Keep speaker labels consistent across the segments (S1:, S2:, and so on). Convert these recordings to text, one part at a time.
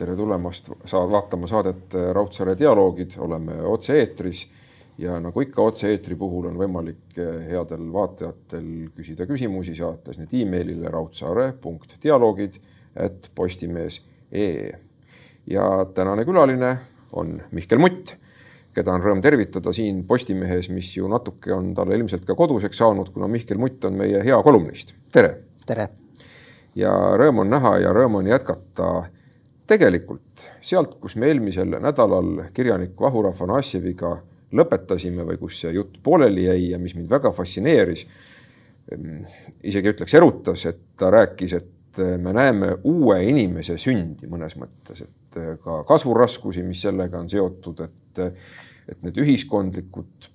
S1: tere tulemast sa vaatama saadet Raudsaare dialoogid, oleme otse-eetris ja nagu ikka otse-eetri puhul on võimalik headel vaatajatel küsida küsimusi, saates need emailile raudsaare.dialoogid et postimees.ee. ja tänane külaline on Mihkel Mutt, keda on rõõm tervitada siin Postimehes, mis ju natuke on talle ilmselt ka koduseks saanud, kuna Mihkel Mutt on meie hea kolumnist. tere.
S2: tere.
S1: ja rõõm on näha ja rõõm on jätkata tegelikult sealt, kus me eelmisel nädalal kirjanik Vahur Afanasjeviga lõpetasime või kus see jutt pooleli jäi ja mis mind väga fascineeris, ehm, isegi ütleks erutas, et ta rääkis, et me näeme uue inimese sündi mõnes mõttes, et ka kasvuraskusi, mis sellega on seotud, et, et need ühiskondlikud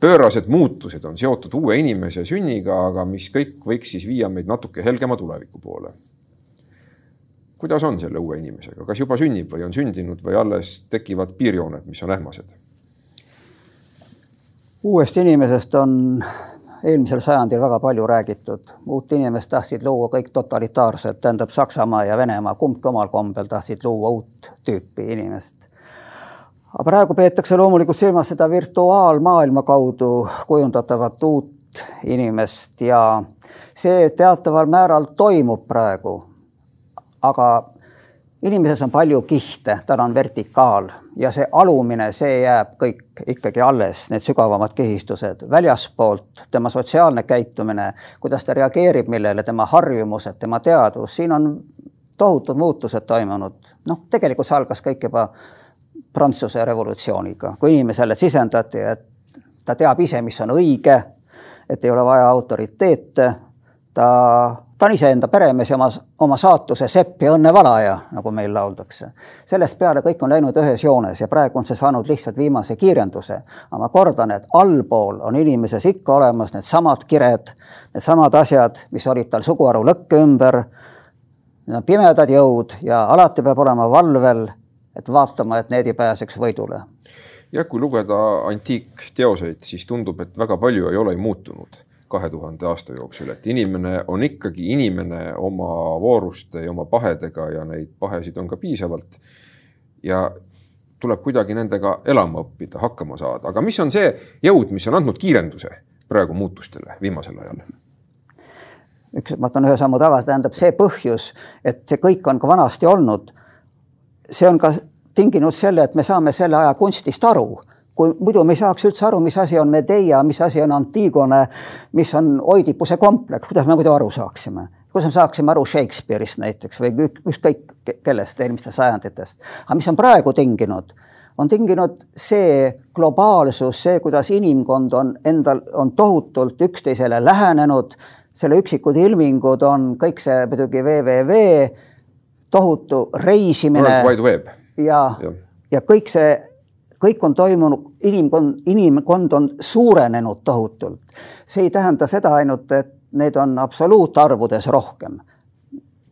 S1: pöörased muutused on seotud uue inimese sünniga, aga mis kõik võiks siis viia meid natuke helgema tuleviku poole kuidas on selle uue inimesega, kas juba sünnib või on sündinud või alles tekivad piirjooned, mis on ähmased?
S2: uuest inimesest on eelmisel sajandil väga palju räägitud. uut inimest tahtsid luua kõik totalitaarsed, tähendab Saksamaa ja Venemaa, kumbki omal kombel tahtsid luua uut tüüpi inimest. aga praegu peetakse loomulikult silmas seda virtuaalmaailma kaudu kujundatavat uut inimest ja see teataval määral toimub praegu aga inimeses on palju kihte, tal on vertikaal ja see alumine, see jääb kõik ikkagi alles, need sügavamad kihistused väljaspoolt, tema sotsiaalne käitumine, kuidas ta reageerib millele, tema harjumused, tema teadvus, siin on tohutud muutused toimunud. noh, tegelikult see algas kõik juba Prantsuse revolutsiooniga, kui inimesele sisendati, et ta teab ise, mis on õige, et ei ole vaja autoriteete, ta ta on iseenda peremees ja oma, oma saatuse sepp ja õnnevalaja, nagu meil lauldakse. sellest peale kõik on läinud ühes joones ja praegu on see saanud lihtsalt viimase kiirenduse. aga ma kordan, et allpool on inimeses ikka olemas needsamad kired, needsamad asjad, mis olid tal suguharu lõkke ümber. Need on pimedad jõud ja alati peab olema valvel, et vaatama, et need ei pääseks võidule.
S1: jah, kui lugeda antiikteoseid, siis tundub, et väga palju ei ole muutunud kahe tuhande aasta jooksul, et inimene on ikkagi inimene oma vooruste ja oma pahedega ja neid pahesid on ka piisavalt. ja tuleb kuidagi nendega elama õppida, hakkama saada, aga mis on see jõud, mis on andnud kiirenduse praegu muutustele viimasel ajal?
S2: üks, ma võtan ühe sammu tagasi, tähendab see põhjus, et see kõik on ka vanasti olnud. see on ka tinginud selle, et me saame selle aja kunstist aru kui muidu me ei saaks üldse aru, mis asi on Medea, mis asi on Antigone, mis on Oidipuse kompleks, kuidas me muidu aru saaksime? kuidas me saaksime aru Shakespeare'ist näiteks või ükskõik kellest eelmistest sajanditest. aga mis on praegu tinginud, on tinginud see globaalsus, see, kuidas inimkond on endal, on tohutult üksteisele lähenenud, selle üksikud ilmingud on kõik see muidugi www, tohutu reisimine.
S1: World Wide Web.
S2: ja, ja., ja kõik see kõik on toimunud, inimkond, inimkond on suurenenud tohutult. see ei tähenda seda ainult, et neid on absoluutarvudes rohkem.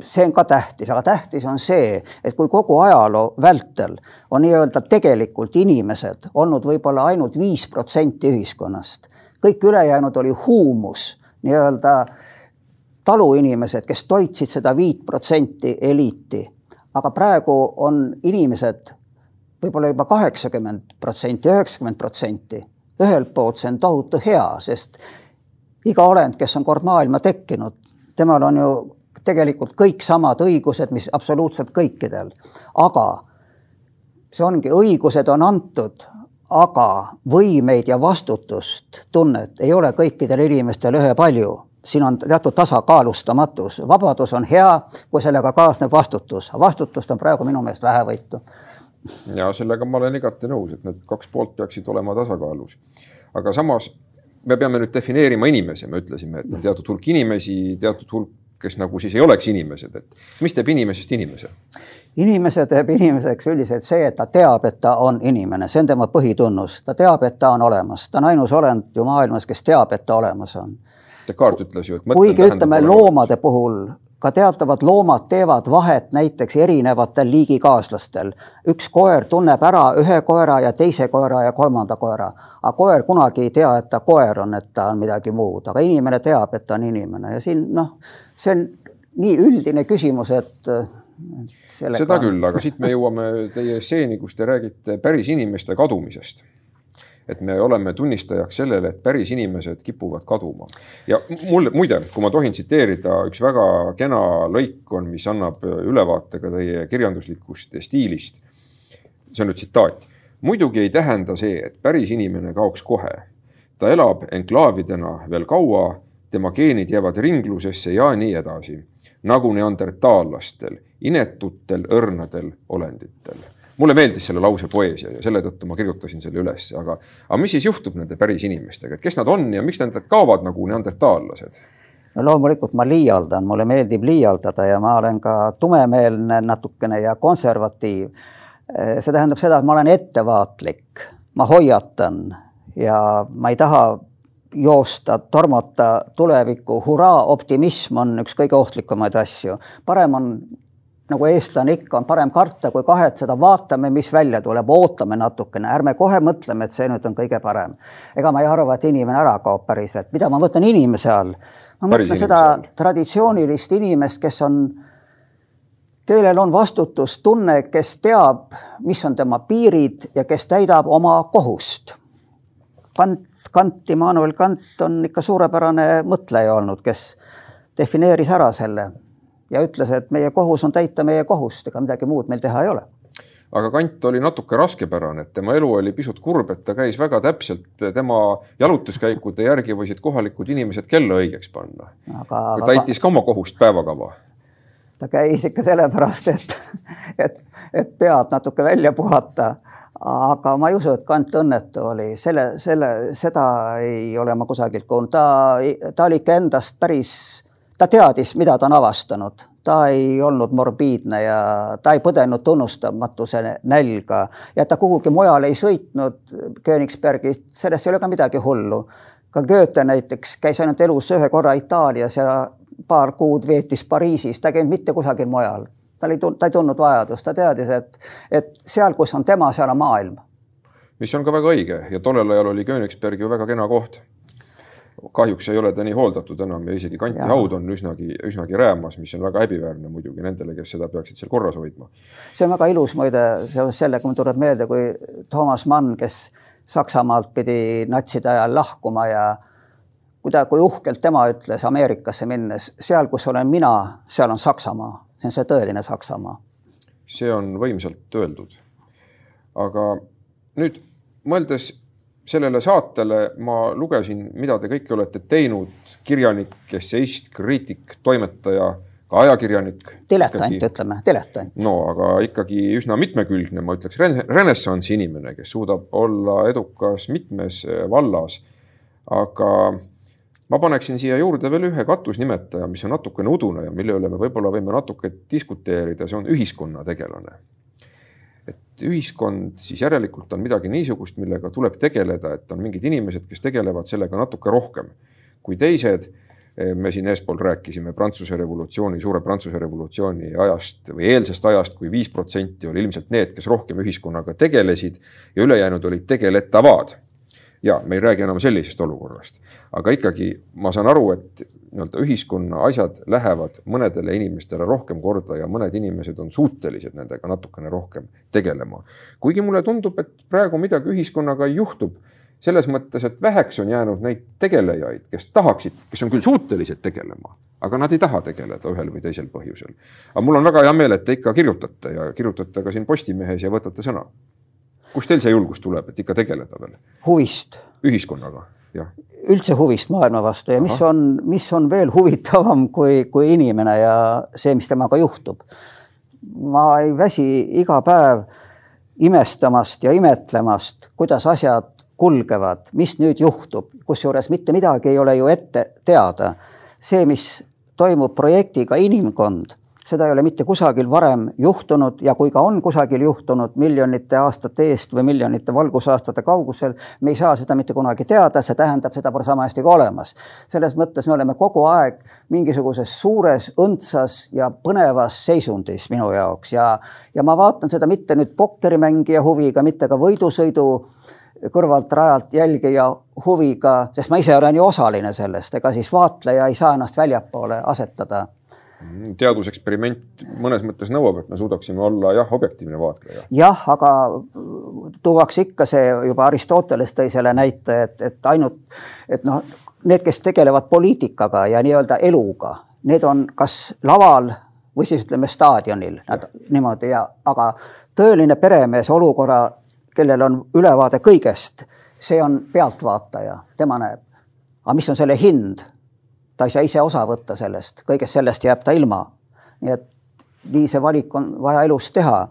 S2: see on ka tähtis, aga tähtis on see, et kui kogu ajaloo vältel on nii-öelda tegelikult inimesed olnud võib-olla ainult viis protsenti ühiskonnast, kõik ülejäänud oli huumus, nii-öelda taluinimesed, kes toitsid seda viit protsenti eliiti. aga praegu on inimesed võib-olla juba kaheksakümmend protsenti, üheksakümmend protsenti. ühelt poolt see on tohutu hea, sest iga olend, kes on kord maailma tekkinud, temal on ju tegelikult kõik samad õigused, mis absoluutselt kõikidel. aga see ongi, õigused on antud, aga võimeid ja vastutust, tunnet ei ole kõikidel inimestel ühepalju siin on teatud tasakaalustamatus, vabadus on hea, kui sellega kaasneb vastutus, vastutust on praegu minu meelest vähevõitu
S1: ja sellega ma olen igati nõus, et need kaks poolt peaksid olema tasakaalus. aga samas me peame nüüd defineerima inimese, me ütlesime, et on teatud hulk inimesi, teatud hulk, kes nagu siis ei oleks inimesed, et mis teeb inimesest inimese?
S2: inimese teeb inimeseks üldiselt see, et ta teab, et ta on inimene, see on tema põhitunnus, ta teab, et ta on olemas, ta on ainus olend ju maailmas, kes teab, et ta olemas on.
S1: Descartes ütles ju, et
S2: kuigi ütleme loomade puhul ka teatavad loomad teevad vahet näiteks erinevatel liigikaaslastel. üks koer tunneb ära ühe koera ja teise koera ja kolmanda koera, aga koer kunagi ei tea, et ta koer on, et ta on midagi muud, aga inimene teab, et ta on inimene. Ja siin noh, see on nii üldine küsimus, et
S1: Sellega... seda küll, aga siit me jõuame teie stseeni, kus te räägite päris inimeste kadumisest et me oleme tunnistajaks sellele, et päris inimesed kipuvad kaduma. ja mulle, muide, kui ma tohin tsiteerida, üks väga kena lõik on, mis annab ülevaate ka teie kirjanduslikust stiilist. see on nüüd tsitaat. muidugi ei tähenda see, et päris inimene kaoks kohe. ta elab enklaavidena veel kaua, tema geenid jäävad ringlusesse ja nii edasi. nagu neandertaallastel, inetutel õrnadel olenditel mulle meeldis selle lause poeesia ja selle tõttu ma kirjutasin selle üles, aga, aga mis siis juhtub nende päris inimestega, et kes nad on ja miks nad kaovad nagu neandertaallased?
S2: no loomulikult ma liialdan, mulle meeldib liialdada ja ma olen ka tumemeelne natukene ja konservatiiv. see tähendab seda, et ma olen ettevaatlik, ma hoiatan ja ma ei taha joosta, tormata tulevikku, hurraa, optimism on üks kõige ohtlikumaid asju. parem on nagu eestlane ikka, on parem karta kui kahetseda, vaatame, mis välja tuleb, ootame natukene, ärme kohe mõtleme, et see nüüd on kõige parem. ega ma ei arva, et inimene ära kaob päriselt, mida ma mõtlen inimese all? ma Päris mõtlen seda all. traditsioonilist inimest, kes on, kellel on vastutustunne, kes teab, mis on tema piirid ja kes täidab oma kohust. Kant, Kant, Immanuel Kant on ikka suurepärane mõtleja olnud, kes defineeris ära selle ja ütles, et meie kohus on täita meie kohust, ega midagi muud meil teha ei ole
S1: aga Kant oli natuke raskepärane, et tema elu oli pisut kurb, et ta käis väga täpselt, tema jalutuskäikude järgi võisid kohalikud inimesed kella õigeks panna. ta täitis ka oma kohust päevakava.
S2: ta käis ikka sellepärast, et, et, et pead natuke välja puhata. aga ma ei usu, et Kant õnnetu oli, selle, selle, seda ei ole ma kusagilt kuulnud, ta, ta oli ikka endast päris ta teadis, mida ta on avastanud, ta ei olnud morbiidne ja ta ei põdenud tunnustamatuse nälga ja ta kuhugi mujale ei sõitnud Königsbergi, selles ei ole ka midagi hullu. ka Goethe näiteks käis ainult elus ühe korra Itaalias ja paar kuud veetis Pariisis, ta ei käinud mitte kusagil mujal. tal ei, ta ei tundnud vajadust, ta teadis, et, et seal, kus on tema, seal on maailm.
S1: mis on ka väga õige ja tollel ajal oli Königsberg ju väga kena koht kahjuks ei ole ta nii hooldatud enam ja isegi kantihaud on üsnagi, üsnagi räämas, mis on väga häbiväärne muidugi nendele, kes seda peaksid seal korras hoidma.
S2: see on väga ilus muide seoses sellega, mul tuleb meelde, kui Toomas Mann, kes Saksamaalt pidi natside ajal lahkuma ja kui ta, kui uhkelt tema ütles Ameerikasse minnes, seal, kus olen mina, seal on Saksamaa, see on see tõeline Saksamaa.
S1: see on võimsalt öeldud. aga nüüd mõeldes sellele saatele ma lugesin, mida te kõike olete teinud, kirjanik, esseist, kriitik, toimetaja, ka ajakirjanik.
S2: diletant, ütleme, diletant.
S1: no aga ikkagi üsna mitmekülgne, ma ütleks renessansi inimene, kes suudab olla edukas mitmes eh, vallas. aga ma paneksin siia juurde veel ühe katusnimetaja, mis on natukene udune ja mille üle me võib-olla võime natuke diskuteerida, see on ühiskonnategelane ühiskond siis järelikult on midagi niisugust, millega tuleb tegeleda, et on mingid inimesed, kes tegelevad sellega natuke rohkem kui teised. me siin eespool rääkisime Prantsuse revolutsiooni, suure Prantsuse revolutsiooni ajast või eelsest ajast kui, kui viis protsenti oli ilmselt need, kes rohkem ühiskonnaga tegelesid ja ülejäänud olid tegeletavad ja me ei räägi enam sellisest olukorrast, aga ikkagi ma saan aru, et nii-öelda ühiskonna asjad lähevad mõnedele inimestele rohkem korda ja mõned inimesed on suutelised nendega natukene rohkem tegelema. kuigi mulle tundub, et praegu midagi ühiskonnaga juhtub selles mõttes, et väheks on jäänud neid tegelejaid, kes tahaksid, kes on küll suutelised tegelema, aga nad ei taha tegeleda ühel või teisel põhjusel. aga mul on väga hea meel, et te ikka kirjutate ja kirjutate ka siin Postimehes ja võtate sõna. kust teil see julgus tuleb, et ikka tegeleda veel?
S2: huvist.
S1: ühiskonnaga, jah
S2: üldse huvist maailma vastu ja mis Aha. on, mis on veel huvitavam kui, kui inimene ja see, mis temaga juhtub. ma ei väsi iga päev imestamast ja imetlemast, kuidas asjad kulgevad, mis nüüd juhtub, kusjuures mitte midagi ei ole ju ette teada. see, mis toimub projektiga inimkond seda ei ole mitte kusagil varem juhtunud ja kui ka on kusagil juhtunud miljonite aastate eest või miljonite valgusaastate kaugusel, me ei saa seda mitte kunagi teada, see tähendab, seda pole sama hästi ka olemas. selles mõttes me oleme kogu aeg mingisuguses suures, õndsas ja põnevas seisundis minu jaoks ja, ja ma vaatan seda mitte nüüd pokkerimängija huviga, mitte ka võidusõidu kõrvalt rajalt jälgija huviga, sest ma ise olen ju osaline sellest, ega siis vaatleja ei saa ennast väljapoole asetada
S1: teaduseksperiment mõnes mõttes nõuab, et me suudaksime olla jah, objektiivne vaatleja.
S2: jah, aga tuuakse ikka see juba Aristoteles tõi selle näite, et, et ainult, et noh, need, kes tegelevad poliitikaga ja nii-öelda eluga, need on kas laval või siis ütleme staadionil, nad niimoodi ja, aga tõeline peremees olukorra, kellel on ülevaade kõigest, see on pealtvaataja, tema näeb. aga mis on selle hind? Ta ei saa ise osa võtta sellest, kõigest sellest jääb ta ilma. nii et nii see valik on vaja elus teha.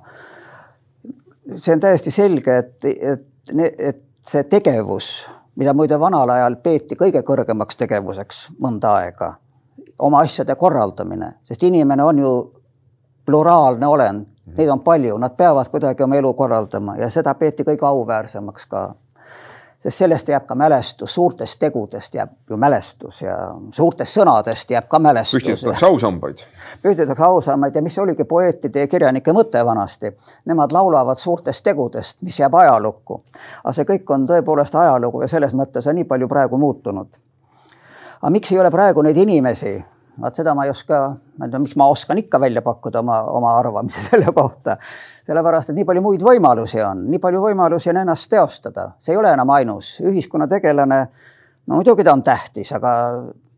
S2: see on täiesti selge, et, et, et see tegevus, mida muide vanal ajal peeti kõige kõrgemaks tegevuseks mõnda aega, oma asjade korraldamine, sest inimene on ju pluraalne olend, neid on palju, nad peavad kuidagi oma elu korraldama ja seda peeti kõige auväärsemaks ka sest sellest jääb ka mälestus, suurtest tegudest jääb ju mälestus ja suurtest sõnadest jääb ka mälestus.
S1: püstitatakse ausambaid.
S2: püstitatakse ausambaid ja mis oligi poeetide ja kirjanike mõte vanasti. Nemad laulavad suurtest tegudest, mis jääb ajalukku. aga see kõik on tõepoolest ajalugu ja selles mõttes on nii palju praegu muutunud. aga miks ei ole praegu neid inimesi, vaat seda ma ei oska, ma ei tea, miks ma oskan ikka välja pakkuda oma, oma arvamuse selle kohta. sellepärast, et nii palju muid võimalusi on, nii palju võimalusi on ennast teostada, see ei ole enam ainus ühiskonnategelane. no muidugi ta on tähtis, aga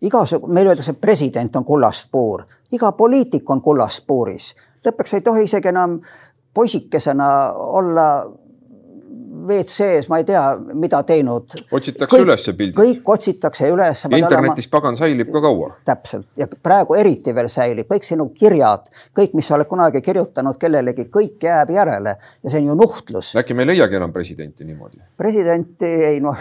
S2: igasugu, meil öeldakse, president on kullast puur, iga poliitik on kullast puuris. lõpuks ei tohi isegi enam poisikesena olla WC-s, ma ei tea, mida teinud.
S1: otsitakse üles pildid.
S2: kõik otsitakse üles.
S1: internetis olema... pagan säilib ka kaua.
S2: täpselt ja praegu eriti veel säilib kõik sinu kirjad, kõik, mis sa oled kunagi kirjutanud kellelegi, kõik jääb järele ja see on ju nuhtlus.
S1: äkki me ei leiagi enam presidenti niimoodi?
S2: presidenti ei noh,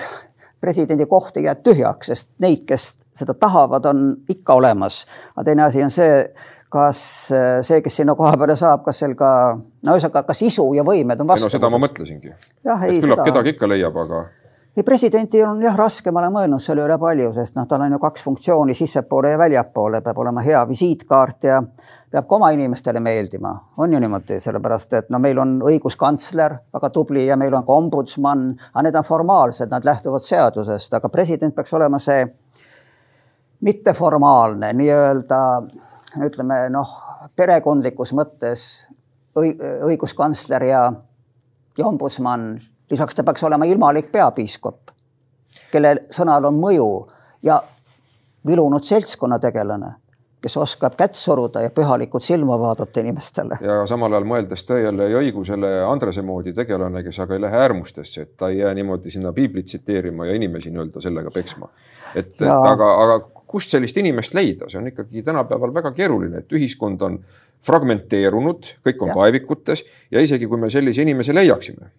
S2: presidendi koht ei jää tühjaks, sest neid, kes seda tahavad, on ikka olemas. aga teine asi on see kas äh, see, kes sinna koha peale saab, kas seal ka, no ühesõnaga, kas isu ja võimed on vastu?
S1: no seda ma mõtlesingi. küllap seda... kedagi ikka leiab, aga.
S2: ei, presidenti on jah raske, ma olen mõelnud selle üle palju, sest noh, tal on ju kaks funktsiooni, sissepoole ja väljapoole, peab olema hea visiitkaart ja peab ka oma inimestele meeldima, on ju niimoodi, sellepärast et no meil on õiguskantsler väga tubli ja meil on ka ombudsman, aga need on formaalsed, nad lähtuvad seadusest, aga president peaks olema see mitteformaalne nii-öelda ütleme noh, perekondlikus mõttes õiguskantsler ja, ja ombudsman, lisaks ta peaks olema ilmalik peapiiskop, kelle sõnal on mõju ja vilunud seltskonnategelane kes oskab kätt suruda ja pühalikult silma vaadata inimestele.
S1: ja samal ajal mõeldes tõele ja õigusele Andrese moodi tegelane, kes aga ei lähe äärmustesse, et ta ei jää niimoodi sinna piiblit tsiteerima ja inimesi nii-öelda sellega peksma. et, et aga, aga kust sellist inimest leida, see on ikkagi tänapäeval väga keeruline, et ühiskond on fragmenteerunud, kõik on ja. kaevikutes ja isegi kui me sellise inimese leiaksime,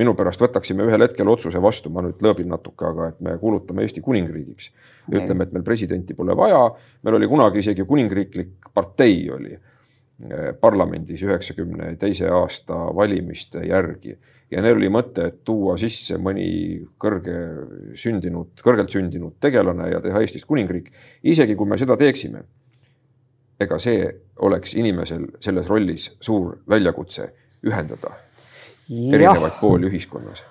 S1: minu pärast võtaksime ühel hetkel otsuse vastu, ma nüüd lõõbin natuke, aga et me kuulutame Eesti kuningriigiks. ütleme, et meil presidenti pole vaja, meil oli kunagi isegi kuningriiklik partei oli eh, parlamendis üheksakümne teise aasta valimiste järgi ja neil oli mõte, et tuua sisse mõni kõrge sündinud, kõrgelt sündinud tegelane ja teha Eestist kuningriik. isegi kui me seda teeksime, ega see oleks inimesel selles rollis suur väljakutse ühendada ja. erinevaid pooli ühiskonnas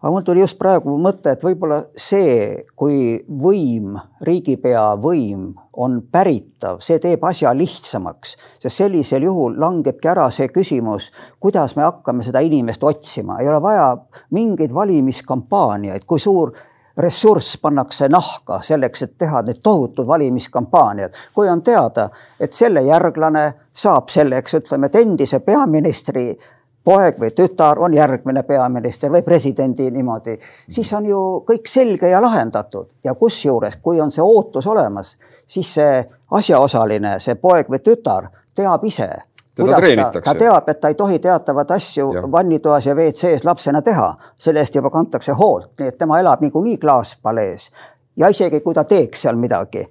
S2: aga mul tuli just praegu mõte, et võib-olla see, kui võim, riigipea võim on päritav, see teeb asja lihtsamaks, sest sellisel juhul langebki ära see küsimus, kuidas me hakkame seda inimest otsima, ei ole vaja mingeid valimiskampaaniaid, kui suur ressurss pannakse nahka selleks, et teha need tohutud valimiskampaaniad. kui on teada, et selle järglane saab selleks, ütleme, et endise peaministri poeg või tütar on järgmine peaminister või presidendi niimoodi, siis on ju kõik selge ja lahendatud ja kusjuures, kui on see ootus olemas, siis see asjaosaline, see poeg või tütar teab ise. Ta, ta teab, et ta ei tohi teatavaid asju ja. vannitoas ja WC-s lapsena teha, selle eest juba kantakse hoolt, nii et tema elab niikuinii klaaspalees ja isegi kui ta teeks seal midagi,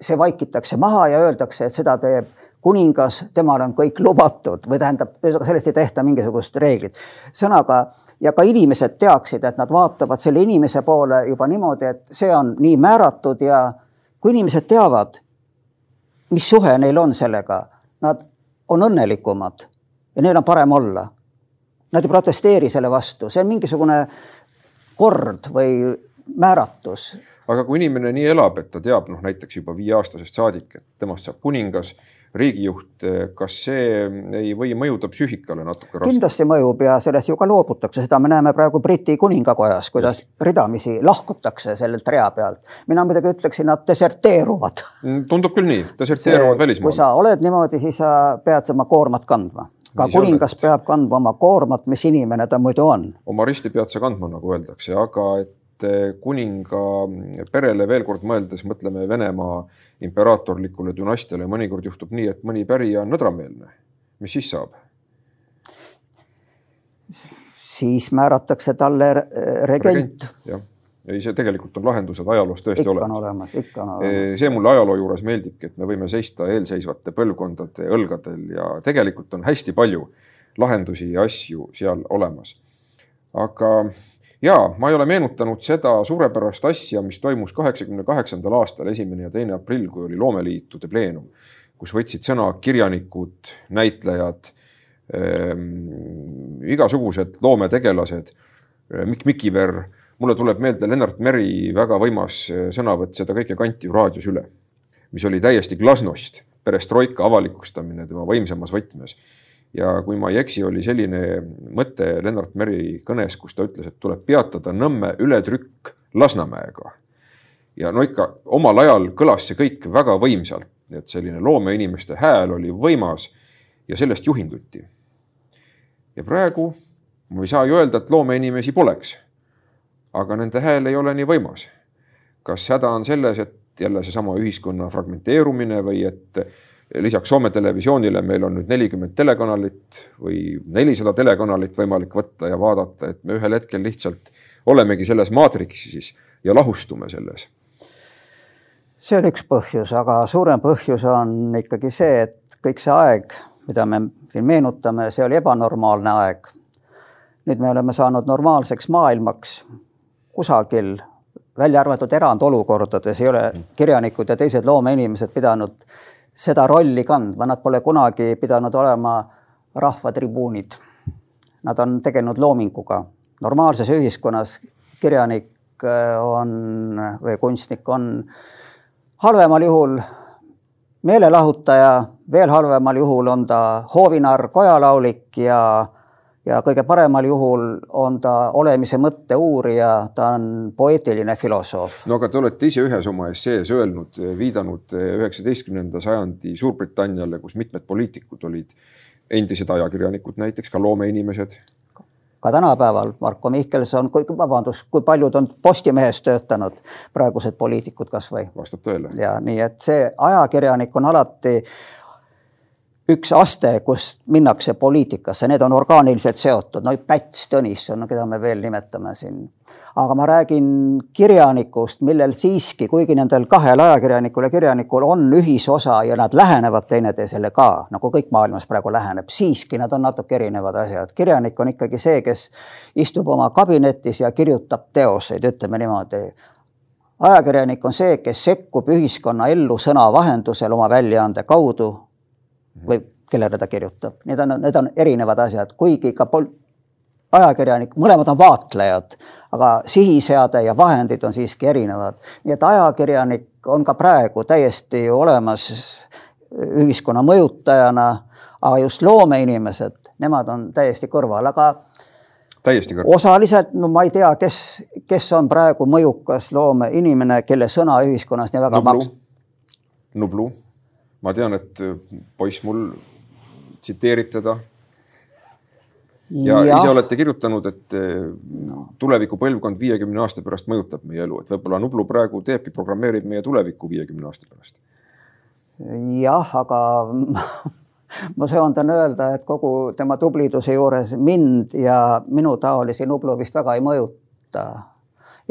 S2: see vaikitakse maha ja öeldakse, et seda teeb kuningas, temal on kõik lubatud või tähendab, sellest ei tehta mingisugust reeglit. sõnaga ja ka inimesed teaksid, et nad vaatavad selle inimese poole juba niimoodi, et see on nii määratud ja kui inimesed teavad, mis suhe neil on sellega, nad on õnnelikumad ja neil on parem olla. Nad ei protesteeri selle vastu, see on mingisugune kord või määratus
S1: aga kui inimene nii elab, et ta teab noh, näiteks juba viieaastasest saadik, et temast saab kuningas riigijuht, kas see ei või mõjuda psüühikale natuke
S2: raske? kindlasti mõjub ja sellest ju ka loobutakse, seda me näeme praegu Briti kuningakojas, kuidas Just. ridamisi lahkutakse sellelt rea pealt. mina muidugi ütleksin, nad deserteeruvad.
S1: Mm, tundub küll nii, deserteeruvad välismaale.
S2: kui sa oled niimoodi, siis sa pead oma koormat kandma ka nii kuningas peab kandma oma koormat, mis inimene ta muidu on.
S1: oma risti pead sa kandma, nagu öeldakse, aga et et kuninga perele veel kord mõeldes mõtleme Venemaa imperaatorlikule dünastiale, mõnikord juhtub nii, et mõni pärija on nõdrameelne. mis siis saab?
S2: siis määratakse talle regent, regent.
S1: ei, see tegelikult on lahendused ajaloos tõesti
S2: ikka olemas. olemas. ikka on
S1: olemas. see mulle ajaloo juures meeldibki, et me võime seista eelseisvate põlvkondade õlgadel ja tegelikult on hästi palju lahendusi ja asju seal olemas. aga ja ma ei ole meenutanud seda suurepärast asja, mis toimus kaheksakümne kaheksandal aastal, esimene ja teine aprill, kui oli loomeliitude pleenum, kus võtsid sõna kirjanikud, näitlejad ähm,, igasugused loometegelased. Mikk Mikiver, mulle tuleb meelde Lennart Meri väga võimas sõnavõtt, seda kõike kanti ju raadios üle, mis oli täiesti glasnost, perestroika avalikustamine tema võimsamas võtmes ja kui ma ei eksi, oli selline mõte Lennart Meri kõnes, kus ta ütles, et tuleb peatada Nõmme ületrükk Lasnamäega. ja no ikka omal ajal kõlas see kõik väga võimsalt, et selline loomeinimeste hääl oli võimas ja sellest juhinduti. ja praegu ma ei saa ju öelda, et loomeinimesi poleks. aga nende hääl ei ole nii võimas. kas häda on selles, et jälle seesama ühiskonna fragmenteerumine või et lisaks Soome televisioonile meil on nüüd nelikümmend telekanalit või nelisada telekanalit võimalik võtta ja vaadata, et me ühel hetkel lihtsalt olemegi selles maatriksis ja lahustume selles.
S2: see on üks põhjus, aga suurem põhjus on ikkagi see, et kõik see aeg, mida me siin meenutame, see oli ebanormaalne aeg. nüüd me oleme saanud normaalseks maailmaks kusagil välja arvatud erandolukordades ei ole kirjanikud ja teised loomeinimesed pidanud seda rolli kandma, nad pole kunagi pidanud olema rahvatribuunid. Nad on tegelenud loominguga. normaalses ühiskonnas kirjanik äh, on või kunstnik on halvemal juhul meelelahutaja, veel halvemal juhul on ta hoovinarr, kojalaulik ja ja kõige paremal juhul on ta olemise mõtte uurija, ta on poeetiline filosoof.
S1: no aga te olete ise ühes oma essees öelnud, viidanud üheksateistkümnenda sajandi Suurbritanniale, kus mitmed poliitikud olid endised ajakirjanikud, näiteks ka loomeinimesed.
S2: ka tänapäeval Marko Mihkelson, kui vabandust, kui paljud on Postimehes töötanud, praegused poliitikud kasvõi.
S1: vastab tõele.
S2: ja nii, et see ajakirjanik on alati üks aste, kus minnakse poliitikasse, need on orgaaniliselt seotud, no Päts Tõnisson, keda me veel nimetame siin. aga ma räägin kirjanikust, millel siiski, kuigi nendel kahel ajakirjanikul ja kirjanikul on ühisosa ja nad lähenevad teineteisele ka, nagu kõik maailmas praegu läheneb, siiski nad on natuke erinevad asjad. kirjanik on ikkagi see, kes istub oma kabinetis ja kirjutab teoseid, ütleme niimoodi ajakirjanik on see, kes sekkub ühiskonna ellu sõna vahendusel oma väljaande kaudu või kellele ta kirjutab, need on, need on erinevad asjad, kuigi ka pol-, ajakirjanik, mõlemad on vaatlejad, aga sihiseade ja vahendid on siiski erinevad. nii et ajakirjanik on ka praegu täiesti olemas ühiskonna mõjutajana, aga just loomeinimesed, nemad on täiesti kõrval, aga
S1: täiesti kõrval.
S2: osaliselt, no ma ei tea, kes, kes on praegu mõjukas loomeinimene, kelle sõna ühiskonnas nii väga
S1: maksab. Nublu ma tean, et äh, poiss mul tsiteerib teda. ja, ise olete kirjutanud, et no. Äh, tuleviku põlvkond viiekümne aasta pärast mõjutab meie elu, et võib-olla Nublu praegu teebki, programmeerib meie tulevikku viiekümne aasta pärast.
S2: jah, aga ma söandan öelda, et kogu tema tubliduse juures mind ja minu taolisi Nublu vist väga ei mõjuta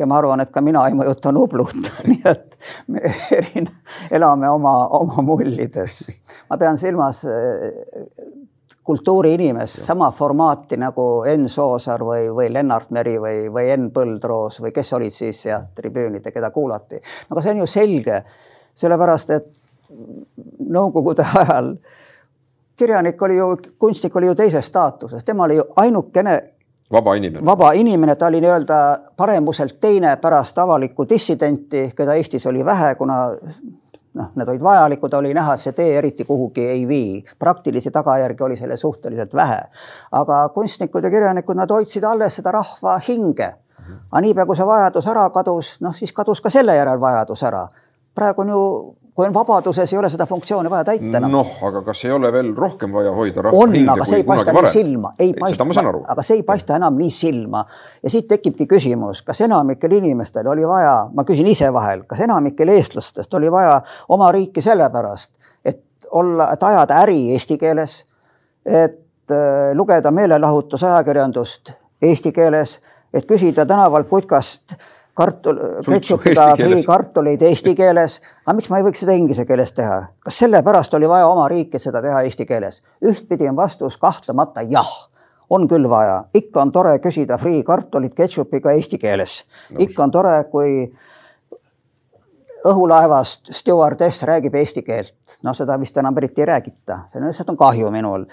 S2: ja ma arvan, et ka mina ei mõjuta Nublut nii et me erin, elame oma, oma mullides. ma pean silmas eh, kultuuriinimest, sama formaati nagu Enn Soosaar või, või Lennart Meri või, või Enn Põldroos või kes olid siis jah, tribüünid ja keda kuulati. aga see on ju selge, sellepärast et nõukogude ajal kirjanik oli ju, kunstnik oli ju teises staatuses, tema oli ju ainukene
S1: vaba inimene.
S2: vaba inimene, ta oli nii-öelda paremuselt teine pärast avalikku dissidenti, keda Eestis oli vähe, kuna noh, need olid vajalikud, oli näha, et see tee eriti kuhugi ei vii. praktilisi tagajärgi oli sellel suhteliselt vähe. aga kunstnikud ja kirjanikud, nad hoidsid alles seda rahva hinge. aga niipea, kui see vajadus ära kadus, noh siis kadus ka selle järel vajadus ära. praegu on ju kui on vabaduses, ei ole seda funktsiooni vaja täita enam.
S1: noh, aga kas ei ole veel rohkem vaja hoida rahva
S2: on, aga see ei paista nii silma, ei paista, aga see ei paista enam nii silma. ja siit tekibki küsimus, kas enamikel inimestel oli vaja, ma küsin ise vahel, kas enamikel eestlastest oli vaja oma riiki sellepärast, et olla, et ajada äri eesti keeles, et äh, lugeda meelelahutusajakirjandust eesti keeles, et küsida tänaval putkast kartul, ketšupiga friikartuleid eesti keeles. aga miks ma ei võiks seda inglise keeles teha? kas sellepärast oli vaja oma riiki seda teha eesti keeles? ühtpidi on vastus kahtlemata jah, on küll vaja, ikka on tore küsida friikartulit ketšupiga eesti keeles no,. ikka on tore, kui õhulaevast stjuardess räägib eesti keelt, noh, seda vist enam eriti ei räägita, see on lihtsalt on kahju minul.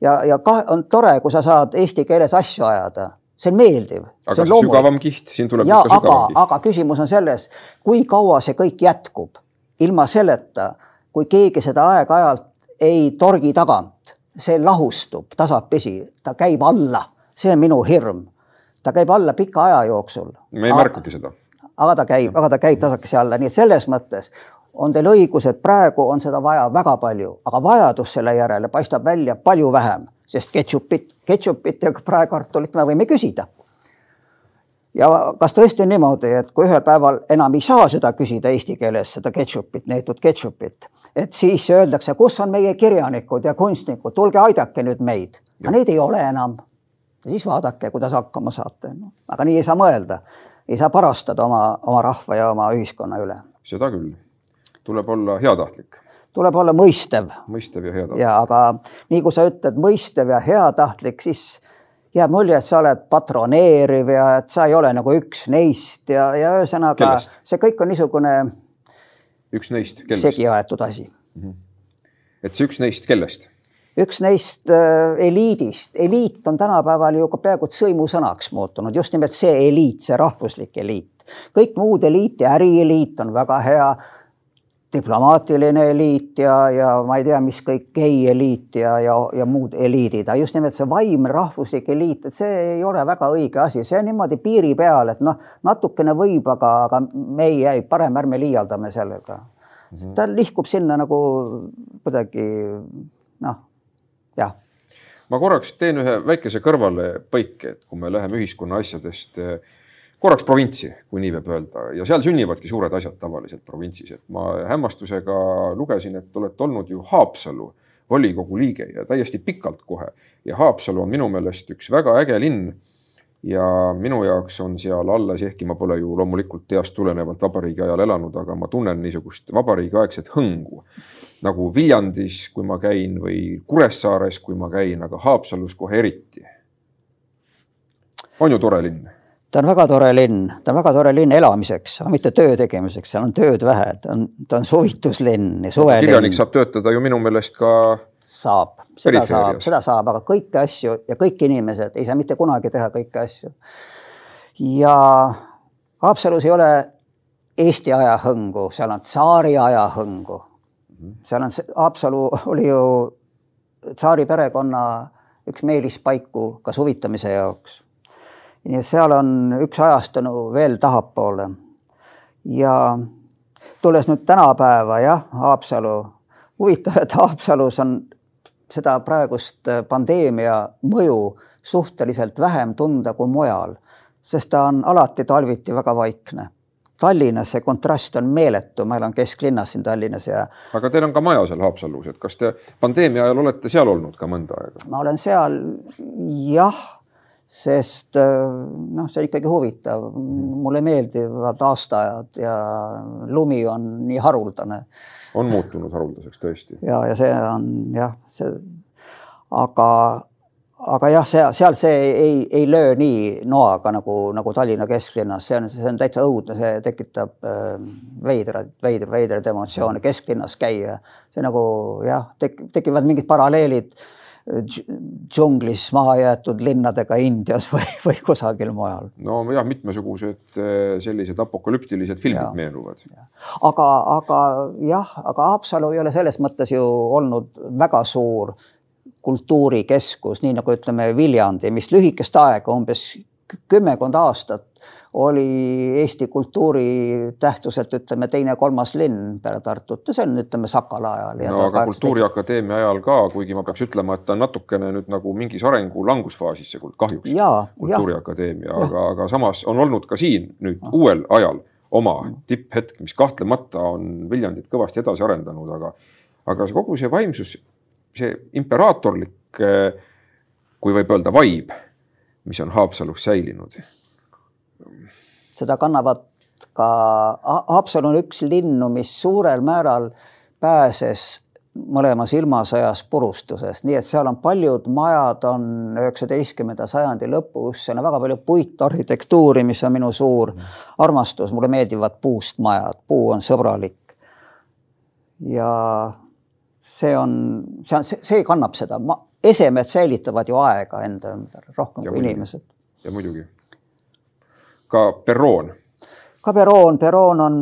S2: ja, ja ka on tore, kui sa saad eesti keeles asju ajada see on meeldiv.
S1: aga see sügavam kiht, siin tuleb
S2: ja, ikka sügavam aga, kiht. aga küsimus on selles, kui kaua see kõik jätkub ilma selleta, kui keegi seda aeg-ajalt ei torgi tagant, see lahustub tasapisi, ta käib alla, see on minu hirm. ta käib alla pika aja jooksul.
S1: me ei märkagi seda.
S2: aga ta käib, aga ta käib tasakesi alla, nii et selles mõttes on teil õigus, et praegu on seda vaja väga palju, aga vajadus selle järele paistab välja palju vähem sest ketšupit, ketšupit ja praekartulit me võime küsida. ja kas tõesti on niimoodi, et kui ühel päeval enam ei saa seda küsida eesti keeles, seda ketšupit, neetud ketšupit, et siis öeldakse, kus on meie kirjanikud ja kunstnikud, tulge aidake nüüd meid. aga neid ei ole enam. ja siis vaadake, kuidas hakkama saate no.. aga nii ei saa mõelda, ei saa parastada oma, oma rahva ja oma ühiskonna üle.
S1: seda küll, tuleb olla heatahtlik
S2: tuleb olla mõistev.
S1: mõistev ja heatahtlik.
S2: ja aga nii kui sa ütled mõistev ja heatahtlik, siis jääb mulje, et sa oled patroneeriv ja et sa ei ole nagu üks neist ja, ja ühesõnaga see kõik on niisugune.
S1: üks neist,
S2: kellest? segi aetud asi mm.
S1: -hmm. et see üks neist, kellest?
S2: üks neist äh, eliidist, eliit on tänapäeval ju ka peaaegu et sõimusõnaks muutunud, just nimelt see eliit, see rahvuslik eliit. kõik muud eliit ja ärieliit on väga hea diplomaatiline eliit ja, ja ma ei tea, mis kõik gei-eliit ja, ja, ja muud eliidid, aga just nimelt see vaimne rahvuslik eliit, et see ei ole väga õige asi, see on niimoodi piiri peal, et noh, natukene võib, aga, aga me ei jäi, parem ärme liialdame sellega mm. -hmm. ta nihkub sinna nagu kuidagi noh, jah.
S1: ma korraks teen ühe väikese kõrvalepõike, et kui me läheme ühiskonna asjadest äh, korraks provintsi, kui nii võib öelda ja seal sünnivadki suured asjad tavaliselt provintsis, et ma hämmastusega lugesin, et olete olnud ju Haapsalu volikogu liige ja täiesti pikalt kohe. ja Haapsalu on minu meelest üks väga äge linn. ja minu jaoks on seal alles, ehkki ma pole ju loomulikult teast tulenevalt vabariigi ajal elanud, aga ma tunnen niisugust vabariigiaegset hõngu nagu Viljandis, kui ma käin või Kuressaares, kui ma käin, aga Haapsalus kohe eriti. on ju tore linn
S2: ta on väga tore linn, ta on väga tore linn elamiseks, aga mitte töö tegemiseks, seal on tööd vähe, ta on, ta on suvituslinn ja suvelinn.
S1: kirjanik saab töötada ju minu meelest ka.
S2: saab, seda saab, seda saab, aga kõiki asju ja kõik inimesed ei saa mitte kunagi teha kõiki asju. ja Haapsalus ei ole Eesti aja hõngu, seal on tsaari aja hõngu. seal on, Haapsalu oli ju tsaari perekonna üks meelispaiku ka suvitamise jaoks nii et seal on üks ajastunu veel tahapoole. ja tulles nüüd tänapäeva, jah, Haapsalu, huvitav, et Haapsalus on seda praegust pandeemia mõju suhteliselt vähem tunda kui mujal, sest ta on alati talviti väga vaikne. Tallinnas see kontrast on meeletu, ma elan kesklinnas siin Tallinnas ja.
S1: aga teil on ka maja seal Haapsalus, et kas te pandeemia ajal olete seal olnud ka mõnda aega?
S2: ma olen seal jah sest äh, noh, see on ikkagi huvitav, mulle meeldivad aastaajad ja lumi on nii haruldane.
S1: on muutunud haruldaseks tõesti.
S2: ja, ja see on jah, see, aga, aga jah, see seal see ei, ei löö nii noaga nagu, nagu Tallinna kesklinnas, see on, see on täitsa õudne, see tekitab äh, veidrad, veidrad, veidrad emotsioone kesklinnas käia. see nagu jah tek,, tekivad mingid paralleelid džunglis maha jäetud linnadega Indias või, või kusagil mujal.
S1: no jah, mitmesugused äh, sellised apokalüptilised filmid ja. meenuvad.
S2: aga, aga jah, aga Haapsalu ei ole selles mõttes ju olnud väga suur kultuurikeskus, nii nagu ütleme Viljandi, mis lühikest aega, umbes kümmekond aastat oli Eesti kultuuri tähtsuselt ütleme teine-kolmas linn peale Tartut ja see on, ütleme Sakala ajal.
S1: no aga Kultuuriakadeemia ajal ka, kuigi ma peaks ütlema, et ta on natukene nüüd nagu mingis arengu langusfaasis see kahjuks. kultuuriakadeemia, aga, aga samas on olnud ka siin nüüd ja. uuel ajal oma tipphetk, mis kahtlemata on Viljandit kõvasti edasi arendanud, aga, aga kogu see vaimsus, see imperaatorlik, kui võib öelda, vibe, mis on Haapsalus säilinud
S2: seda kannavad ka, Haapsalu on üks linnu, mis suurel määral pääses mõlemas ilmasõjas purustusest, nii et seal on paljud majad on üheksateistkümnenda sajandi lõpus, seal on väga palju puitarhitektuuri, mis on minu suur armastus, mulle meeldivad puust majad, puu on sõbralik. ja see on, see on, see kannab seda, esemed säilitavad ju aega enda ümber rohkem ja kui muidugi. inimesed.
S1: ja muidugi ka perroon.
S2: ka perroon, perroon on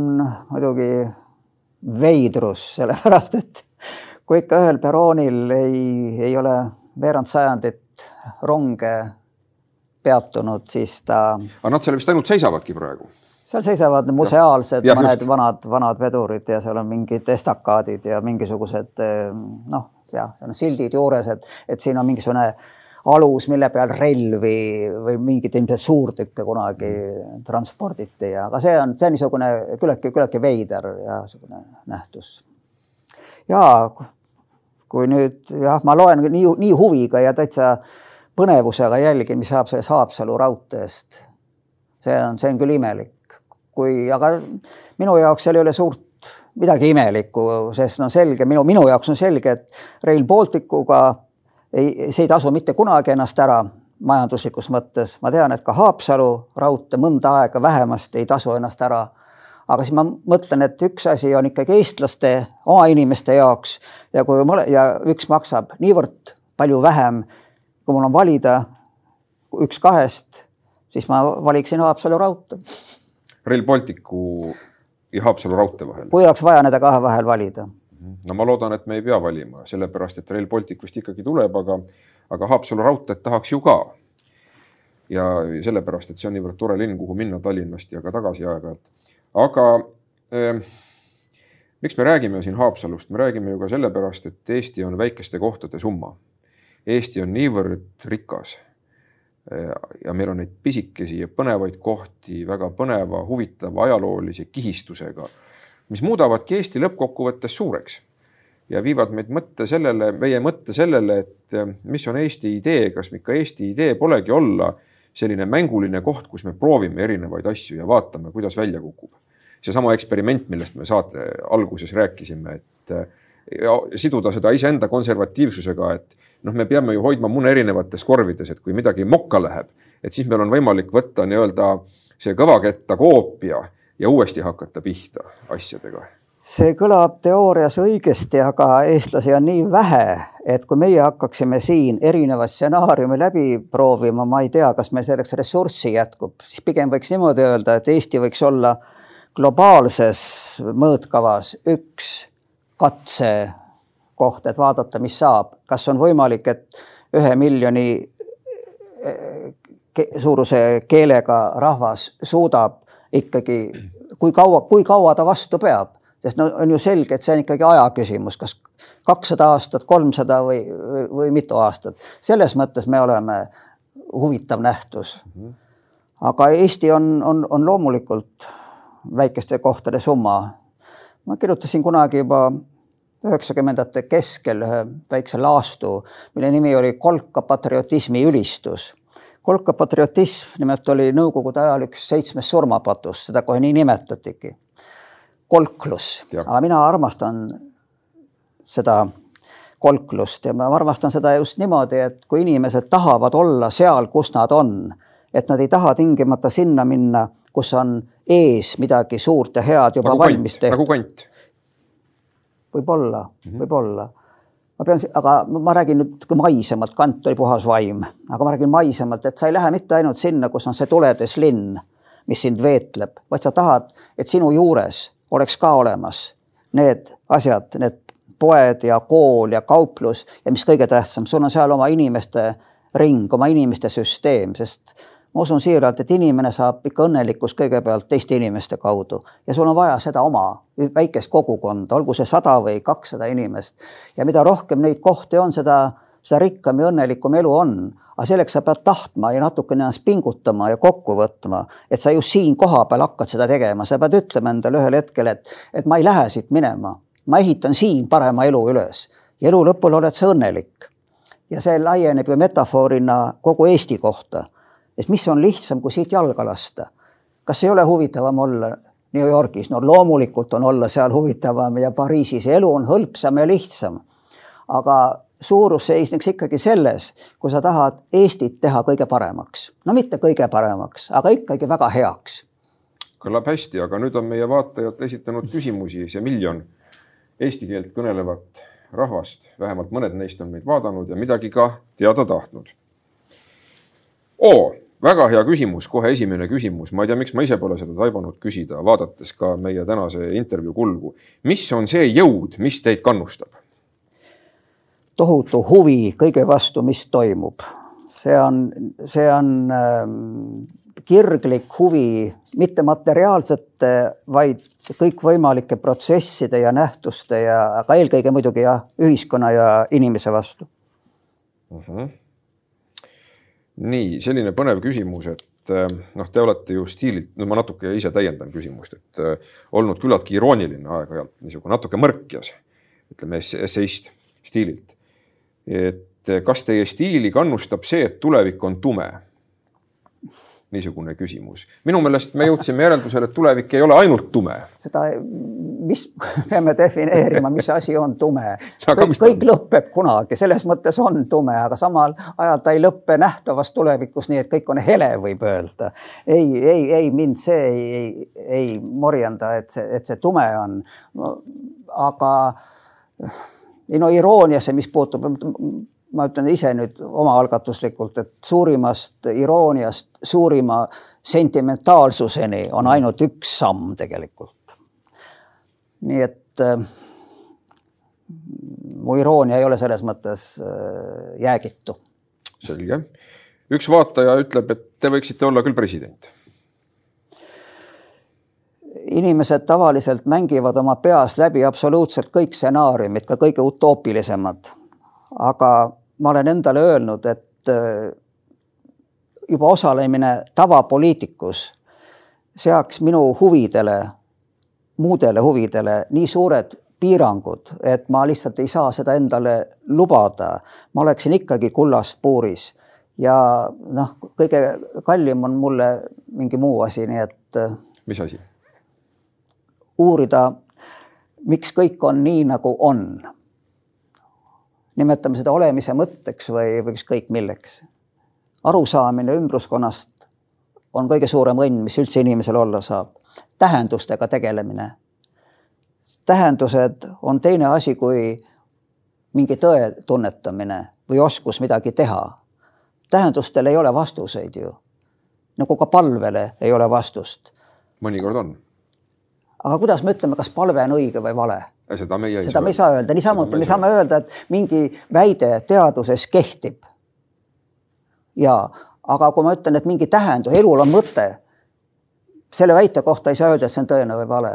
S2: muidugi veidrus, sellepärast et kui ikka ühel perroonil ei, ei ole veerand sajandit ronge peatunud, siis ta.
S1: aga nad seal vist ainult seisavadki praegu?
S2: seal seisavad museaalsed ja, mõned just. vanad, vanad vedurid ja seal on mingid estakaadid ja mingisugused noh, jah, seal on sildid juures, et, et siin on mingisugune alus, mille peal relvi või mingeid ilmselt suurtükke kunagi transporditi ja, aga see on, see on niisugune küllaltki, küllaltki veider ja niisugune nähtus. ja kui nüüd jah, ma loen nii, nii huviga ja täitsa põnevusega jälgin, mis saab sellest Haapsalu raudteest. see on, see on küll imelik, kui, aga minu jaoks seal ei ole suurt midagi imelikku, sest no selge, minu, minu jaoks on selge, et Rail Balticuga ei, see ei tasu mitte kunagi ennast ära majanduslikus mõttes. ma tean, et ka Haapsalu raudtee mõnda aega vähemasti ei tasu ennast ära. aga siis ma mõtlen, et üks asi on ikkagi eestlaste, oma inimeste jaoks ja kui mõle ja üks maksab niivõrd palju vähem, kui mul on valida üks kahest, siis ma valiksin Haapsalu raudtee.
S1: Rail Balticu ja Haapsalu raudtee vahel.
S2: kui oleks vaja nende kahe vahel valida
S1: no ma loodan, et me ei pea valima, sellepärast et Rail Baltic vist ikkagi tuleb, aga, aga Haapsalu raudteed tahaks ju ka. ja sellepärast, et see on niivõrd tore linn, kuhu minna Tallinnast ja ka tagasi aeg-ajalt. aga eh, miks me räägime siin Haapsalust, me räägime ju ka sellepärast, et Eesti on väikeste kohtade summa. Eesti on niivõrd rikas ja meil on neid pisikesi ja põnevaid kohti, väga põneva, huvitava ajaloolise kihistusega mis muudavadki Eesti lõppkokkuvõttes suureks ja viivad meid mõtte sellele, meie mõtte sellele, et eh, mis on Eesti idee, kas ikka Eesti idee polegi olla selline mänguline koht, kus me proovime erinevaid asju ja vaatame, kuidas välja kukub. seesama eksperiment, millest me saate alguses rääkisime, et eh, ja siduda seda iseenda konservatiivsusega, et noh, me peame ju hoidma mune erinevates korvides, et kui midagi mokka läheb, et siis meil on võimalik võtta nii-öelda see kõvaketta koopia ja uuesti hakata pihta asjadega?
S2: see kõlab teoorias õigesti, aga eestlasi on nii vähe, et kui meie hakkaksime siin erinevaid stsenaariume läbi proovima, ma ei tea, kas meil selleks ressurssi jätkub, siis pigem võiks niimoodi öelda, et Eesti võiks olla globaalses mõõtkavas üks katsekoht, et vaadata, mis saab, kas on võimalik, et ühe miljoni eh, suuruse keelega rahvas suudab ikkagi, kui kaua, kui kaua ta vastu peab, sest no on ju selge, et see on ikkagi aja küsimus, kas kakssada aastat, kolmsada või, või, mitu aastat. selles mõttes me oleme huvitav nähtus. aga Eesti on, on, on loomulikult väikeste kohtade summa. ma kirjutasin kunagi juba üheksakümnendate keskel ühe väikse laastu, mille nimi oli Kolka patriotismi ülistus kolka patriotism nimelt oli nõukogude ajal üks seitsmest surmapatust, seda kohe nii nimetatigi. kolklus, aga mina armastan seda kolklust ja ma armastan seda just niimoodi, et kui inimesed tahavad olla seal, kus nad on, et nad ei taha tingimata sinna minna, kus on ees midagi suurt ja head juba nagu valmis
S1: tehtud. nagu kant.
S2: võib-olla mm -hmm., võib-olla ma pean, aga ma räägin nüüd maisemalt, kant oli puhas vaim, aga ma räägin maisemalt, et sa ei lähe mitte ainult sinna, kus on see tuledes linn, mis sind veetleb, vaid sa tahad, et sinu juures oleks ka olemas need asjad, need poed ja kool ja kauplus ja mis kõige tähtsam, sul on seal oma inimeste ring, oma inimeste süsteem, sest ma usun siiralt, et inimene saab ikka õnnelikkust kõigepealt teiste inimeste kaudu ja sul on vaja seda oma väikest kogukonda, olgu see sada või kakssada inimest. ja mida rohkem neid kohti on, seda, seda rikkam ja õnnelikum elu on. aga selleks sa pead tahtma ja natukene ennast pingutama ja kokku võtma, et sa just siin kohapeal hakkad seda tegema, sa pead ütlema endale ühel hetkel, et, et ma ei lähe siit minema, ma ehitan siin parema elu üles ja elu lõpul oled sa õnnelik. ja see laieneb ju metafoorina kogu Eesti kohta et mis on lihtsam, kui siit jalga lasta. kas ei ole huvitavam olla New Yorgis, no loomulikult on olla seal huvitavam ja Pariisis, elu on hõlpsam ja lihtsam. aga suurus seisneks ikkagi selles, kui sa tahad Eestit teha kõige paremaks, no mitte kõige paremaks, aga ikkagi väga heaks.
S1: kõlab hästi, aga nüüd on meie vaatajad esitanud küsimusi, see miljon eesti keelt kõnelevat rahvast, vähemalt mõned neist on meid vaadanud ja midagi ka teada tahtnud oo, väga hea küsimus, kohe esimene küsimus, ma ei tea, miks ma ise pole seda taibanud küsida, vaadates ka meie tänase intervjuu kulgu. mis on see jõud, mis teid kannustab?
S2: tohutu huvi kõige vastu, mis toimub. see on, see on ähm, kirglik huvi mitte materiaalsete, vaid kõikvõimalike protsesside ja nähtuste ja, aga eelkõige muidugi jah, ühiskonna ja inimese vastu
S1: uh. Mhm. -huh nii selline põnev küsimus, et eh, noh, te olete ju stiililt, no ma natuke ise täiendan küsimust, et äh, olnud küllaltki irooniline aeg-ajalt, niisugune natuke mõrkjas, ütleme esseist stiililt. et eh, kas teie stiili kannustab see, et tulevik on tume? Niisugune küsimus. minu meelest me jõudsime järeldusele, et tulevik ei ole ainult tume.
S2: seda, mis, peame defineerima, mis asi on tume. kõik, kõik lõpeb kunagi, selles mõttes on tume, aga samal ajal ta ei lõppe nähtavas tulevikus, nii et kõik on hele, võib öelda. ei, ei, ei mind see ei, ei, ei morjenda, et see, et see tume on no,. aga no irooniasse, mis puutub ma ütlen ise nüüd omaalgatuslikult, et suurimast irooniast suurima sentimentaalsuseni on ainult üks samm tegelikult. nii et äh, mu iroonia ei ole selles mõttes äh, jäägitu.
S1: selge. üks vaataja ütleb, et te võiksite olla küll president
S2: inimesed tavaliselt mängivad oma peas läbi absoluutselt kõik stsenaariumid, ka kõige utoopilisemad. aga ma olen endale öelnud, et äh, juba osalemine tavapoliitikus seaks minu huvidele, muudele huvidele nii suured piirangud, et ma lihtsalt ei saa seda endale lubada. ma oleksin ikkagi kullast puuris ja noh, kõige kallim on mulle mingi muu asi, nii et.
S1: Äh, mis asi?
S2: uurida, miks kõik on nii, nagu on nimetame seda olemise mõtteks või, või ükskõik milleks. arusaamine ümbruskonnast on kõige suurem õnn, mis üldse inimesel olla saab. tähendustega tegelemine. tähendused on teine asi kui mingi tõe tunnetamine või oskus midagi teha. tähendustel ei ole vastuseid ju. nagu ka palvele ei ole vastust.
S1: mõnikord on.
S2: aga kuidas me ütleme, kas palve on õige või vale?
S1: Seda meie
S2: ei seda saa me ei saa öelda, niisamuti me saame öelda, et mingi väide teaduses kehtib. ja, aga kui ma ütlen, et mingi tähendus, elul on mõte, selle väite kohta ei saa öelda, et see on tõene või vale.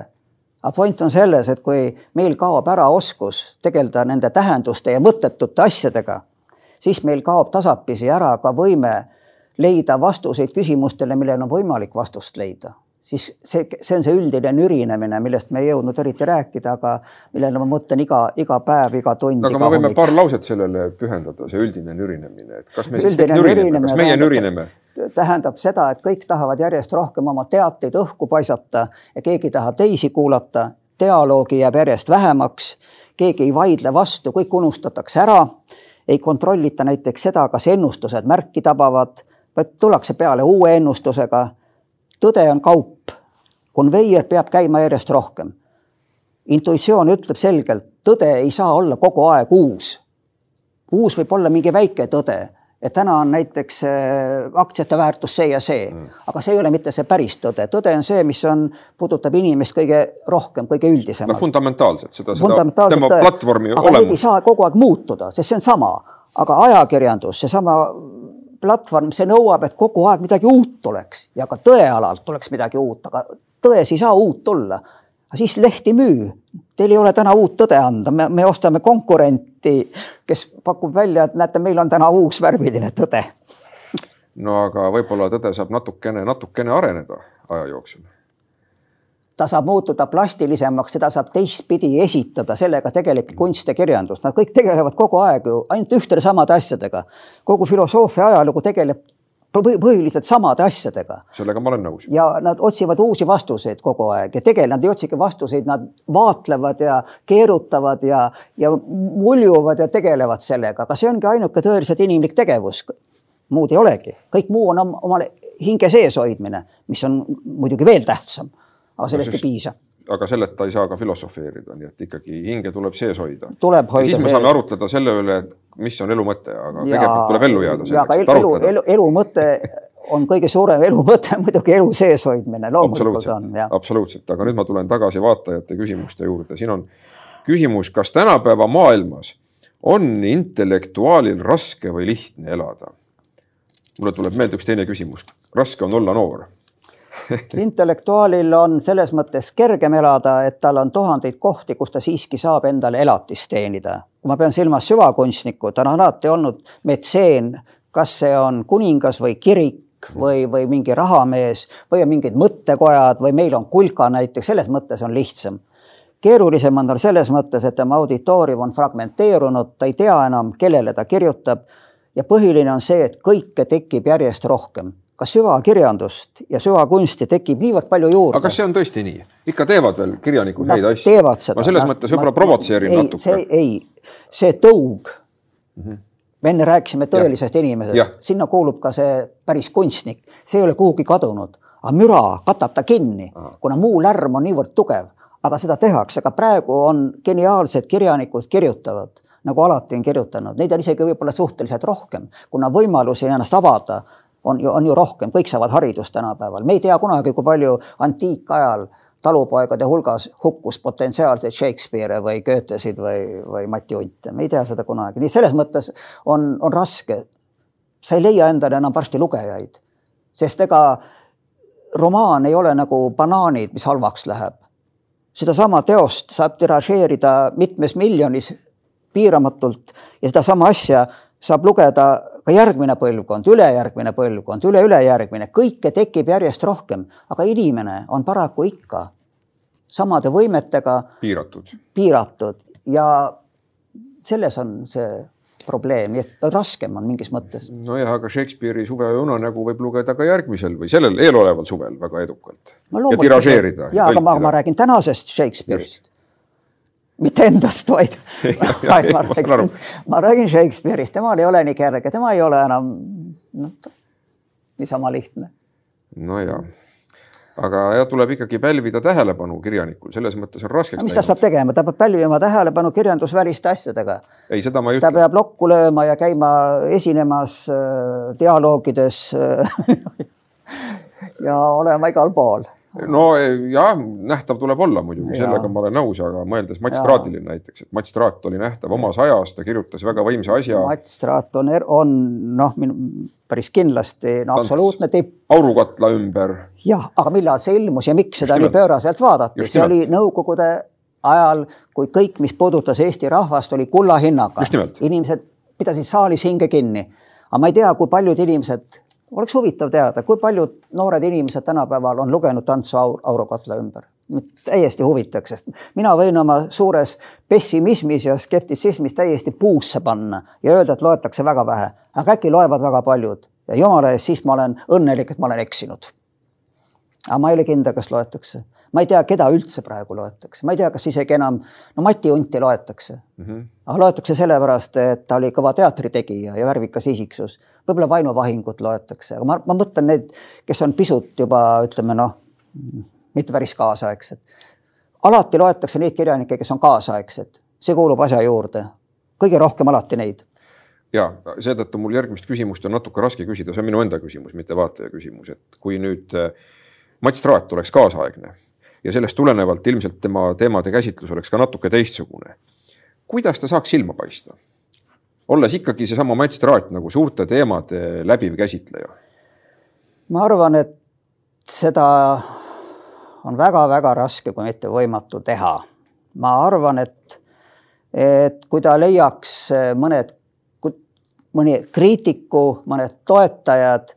S2: aga point on selles, et kui meil kaob ära oskus tegeleda nende tähenduste ja mõttetute asjadega, siis meil kaob tasapisi ära ka võime leida vastuseid küsimustele, millele on võimalik vastust leida siis see, see on see üldine nürinemine, millest me ei jõudnud eriti rääkida, aga millele ma mõtlen iga, iga päev, iga tund.
S1: aga me võime hommik. paar lauset sellele pühendada, see üldine nürinemine, et kas me siis kõik nürineme, kas meie nürineme?
S2: tähendab seda, et kõik tahavad järjest rohkem oma teateid õhku paisata ja keegi ei taha teisi kuulata, dialoogi jääb järjest vähemaks, keegi ei vaidle vastu, kõik unustatakse ära, ei kontrollita näiteks seda, kas ennustused märki tabavad, vaid tullakse peale uue ennustusega tõde on kaup, konveier peab käima järjest rohkem. intuitsioon ütleb selgelt, tõde ei saa olla kogu aeg uus, uus võib olla mingi väike tõde, et täna on näiteks äh, aktsiate väärtus see ja see mm., aga see ei ole mitte see päris tõde, tõde on see, mis on, puudutab inimest kõige rohkem, kõige üldisemalt
S1: no,. fundamentaalselt seda, seda tema platvormi
S2: olemust. ei saa kogu aeg muutuda, sest see on sama, aga ajakirjandus, seesama platvorm, see nõuab, et kogu aeg midagi uut tuleks ja ka tõealalt tuleks midagi uut, aga tões ei saa uut tulla. siis leht ei müü. Teil ei ole täna uut tõde anda, me, me ostame konkurenti, kes pakub välja, et näete, meil on täna uus värviline tõde.
S1: no aga võib-olla tõde saab natukene, natukene areneda aja jooksul
S2: ta saab muutuda plastilisemaks, seda saab teistpidi esitada, sellega tegelebki kunst ja kirjandus, nad kõik tegelevad kogu aeg ju ainult ühtede samade asjadega. kogu filosoofia ajalugu tegeleb põhiliselt samade asjadega.
S1: sellega ma olen nõus.
S2: ja nad otsivad uusi vastuseid kogu aeg ja tegelikult nad ei otsigi vastuseid, nad vaatlevad ja keerutavad ja, ja muljuvad ja tegelevad sellega, aga see ongi ainuke tõeliselt inimlik tegevus. muud ei olegi, kõik muu on omale hinge sees hoidmine, mis on muidugi veel tähtsam aga sellest no, ei piisa
S1: aga selleta ei saa ka filosofeerida, nii et ikkagi hinge tuleb sees hoida.
S2: tuleb hoida.
S1: siis me saame arutleda selle üle, et mis on elu mõte, aga ja, tegelikult tuleb ellu jääda.
S2: ja aga elu, elu, elu mõte on kõige suurem elu mõte muidugi elu sees hoidmine, loomulikult on.
S1: absoluutselt, aga nüüd ma tulen tagasi vaatajate küsimuste juurde, siin on küsimus, kas tänapäeva maailmas on intellektuaalil raske või lihtne elada? mulle tuleb meelde üks teine küsimus, raske on olla noor
S2: intellektuaalil on selles mõttes kergem elada, et tal on tuhandeid kohti, kus ta siiski saab endale elatist teenida. kui ma pean silmas süvakunstnikku, ta on alati olnud metseen, kas see on kuningas või kirik või, või mingi rahamees või on mingid mõttekojad või meil on kulka näiteks, selles mõttes on lihtsam. keerulisem on tal selles mõttes, et tema auditoorium on fragmenteerunud, ta ei tea enam, kellele ta kirjutab. ja põhiline on see, et kõike tekib järjest rohkem ka süvakirjandust ja süvakunsti tekib niivõrd palju juurde.
S1: aga kas see on tõesti nii? ikka teevad veel kirjanikud
S2: häid
S1: asju? ma selles nad, mõttes võib-olla provotseerin
S2: ei,
S1: natuke.
S2: ei, see tõug mm, -hmm. me enne rääkisime tõelisest ja. inimesest, sinna kuulub ka see päris kunstnik, see ei ole kuhugi kadunud, aga müra katab ta kinni, kuna muu lärm on niivõrd tugev, aga seda tehakse, aga praegu on geniaalsed kirjanikud kirjutavad nagu alati on kirjutanud, neid on isegi võib-olla suhteliselt rohkem, kuna võimalusi ennast avada on ju, on ju rohkem, kõik saavad haridust tänapäeval, me ei tea kunagi, kui palju antiikajal talupoegade hulgas hukkus potentsiaalseid Shakespeare või Goethesid või, või Mati Unte, me ei tea seda kunagi, nii selles mõttes on, on raske. sa ei leia endale enam varsti lugejaid, sest ega romaan ei ole nagu banaanid, mis halvaks läheb. sedasama teost saab tiražeerida mitmes miljonis piiramatult ja sedasama asja saab lugeda ka järgmine põlvkond, ülejärgmine põlvkond, üle-ülejärgmine, kõike tekib järjest rohkem, aga inimene on paraku ikka samade võimetega
S1: piiratud,
S2: piiratud ja selles on see probleem, nii et raskem on mingis mõttes.
S1: nojah, aga Shakespeare'i Suve ja unenägu võib lugeda ka järgmisel või sellel eeloleval suvel väga edukalt
S2: no,. ja tiražeerida. ja, aga ma, ma räägin tänasest Shakespeare'ist mitte endast, vaid ma, ma, räägin, ma räägin Shakespeare'ist, temal ei ole nii kerge, tema ei ole enam noh, niisama lihtne.
S1: nojah, aga jah, tuleb ikkagi pälvida tähelepanu kirjanikul, selles mõttes on raskeks
S2: no,. mis ta peab tegema, ta peab pälvima tähelepanu kirjandusväliste asjadega.
S1: ei, seda ma ei ütle.
S2: ta peab lokku lööma ja käima esinemas äh, dialoogides ja olema igal pool
S1: no jah, nähtav tuleb olla muidugi, sellega ma olen nõus, aga mõeldes Mats Straatile näiteks, et Mats Straat oli nähtav omas ajas, ta kirjutas väga võimsa asja.
S2: Mats Straat on, er-, on noh, päris kindlasti no, absoluutne tipp.
S1: aurukatla ümber.
S2: jah, aga millal see ilmus ja miks seda nii pööraselt vaadati, see oli Nõukogude ajal, kui kõik, mis puudutas Eesti rahvast, oli kulla hinnaga. inimesed pidasid saalis hinge kinni. aga ma ei tea, kui paljud inimesed oleks huvitav teada, kui paljud noored inimesed tänapäeval on lugenud Ants Aur, Aurokatla ümber. täiesti huvitaks, sest mina võin oma suures pessimismis ja skeptitsismis täiesti puusse panna ja öelda, et loetakse väga vähe, aga äkki loevad väga paljud ja jumala eest, siis ma olen õnnelik, et ma olen eksinud. aga ma ei ole kindel, kas loetakse ma ei tea, keda üldse praegu loetakse, ma ei tea, kas isegi enam, no Mati Unti loetakse mm. -hmm. aga loetakse sellepärast, et ta oli kõva teatritegija ja värvikas isiksus. Võib-olla Vaino Vahingut loetakse, aga ma, ma mõtlen need, kes on pisut juba ütleme noh, mitte päris kaasaegsed. alati loetakse neid kirjanikke, kes on kaasaegsed, see kuulub asja juurde. kõige rohkem alati neid
S1: ja seetõttu mul järgmist küsimust on natuke raske küsida, see on minu enda küsimus, mitte vaataja küsimus, et kui nüüd äh, Mats Traat oleks kaasaegne ja sellest tulenevalt ilmselt tema teemade käsitlus oleks ka natuke teistsugune. kuidas ta saaks silma paista? Olles ikkagi seesama Mats Traat nagu suurte teemade läbiv käsitleja?
S2: ma arvan, et seda on väga-väga raske, kui mitte võimatu teha. ma arvan, et, et kui ta leiaks mõned, mõni kriitiku, mõned toetajad,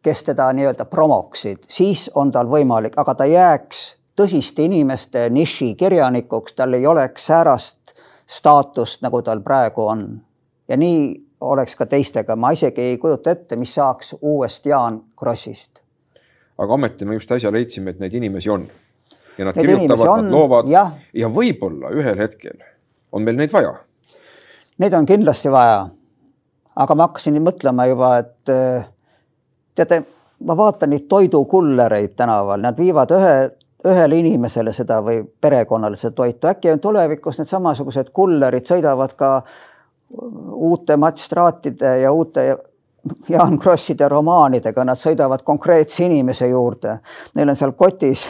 S2: kes teda nii-öelda promoksid, siis on tal võimalik, aga ta jääks tõsiste inimeste niši kirjanikuks, tal ei oleks säärast staatust, nagu tal praegu on. ja nii oleks ka teistega, ma isegi ei kujuta ette, mis saaks uuest Jaan Krossist
S1: aga ometi me just äsja leidsime, et neid inimesi on. ja nad neid kirjutavad, nad loovad ja, ja võib-olla ühel hetkel on meil neid vaja.
S2: Neid on kindlasti vaja. aga ma hakkasin mõtlema juba, et eh, teate, ma vaatan neid toidukullereid tänaval, nad viivad ühe, ühele inimesele seda või perekonnale seda toitu, äkki on tulevikus need samasugused kullerid sõidavad ka uute matstraatide ja uute Jaan Krosside romaanidega, nad sõidavad konkreetse inimese juurde, neil on seal kotis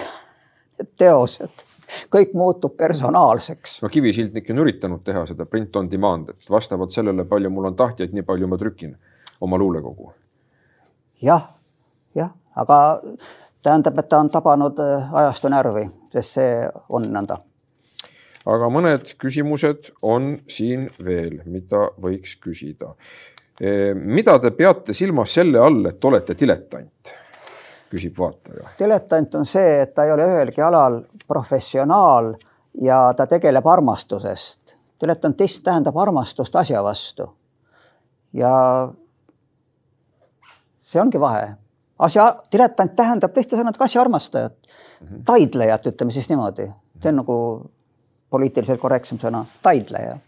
S2: teosed, kõik muutub personaalseks.
S1: no Kivisildnik on üritanud teha seda print on demand, et vastavalt sellele, palju mul on tahtjaid, nii palju ma trükin oma luulekogu
S2: ja,. jah, jah, aga tähendab, et ta on tabanud äh, ajastu närvi, sest see on nõnda
S1: aga mõned küsimused on siin veel, mida võiks küsida. Mida te peate silmas selle all, et olete diletant? küsib vaataja.
S2: diletant on see, et ta ei ole ühelgi alal professionaal ja ta tegeleb armastusest. diletantism tähendab armastust asja vastu. ja see ongi vahe. Asja, diletant tähendab teiste sõnadega asjaarmastajat mm, -hmm. taidlejat, ütleme siis niimoodi. see on nagu poliitiliselt korrektsem sõna, taidleja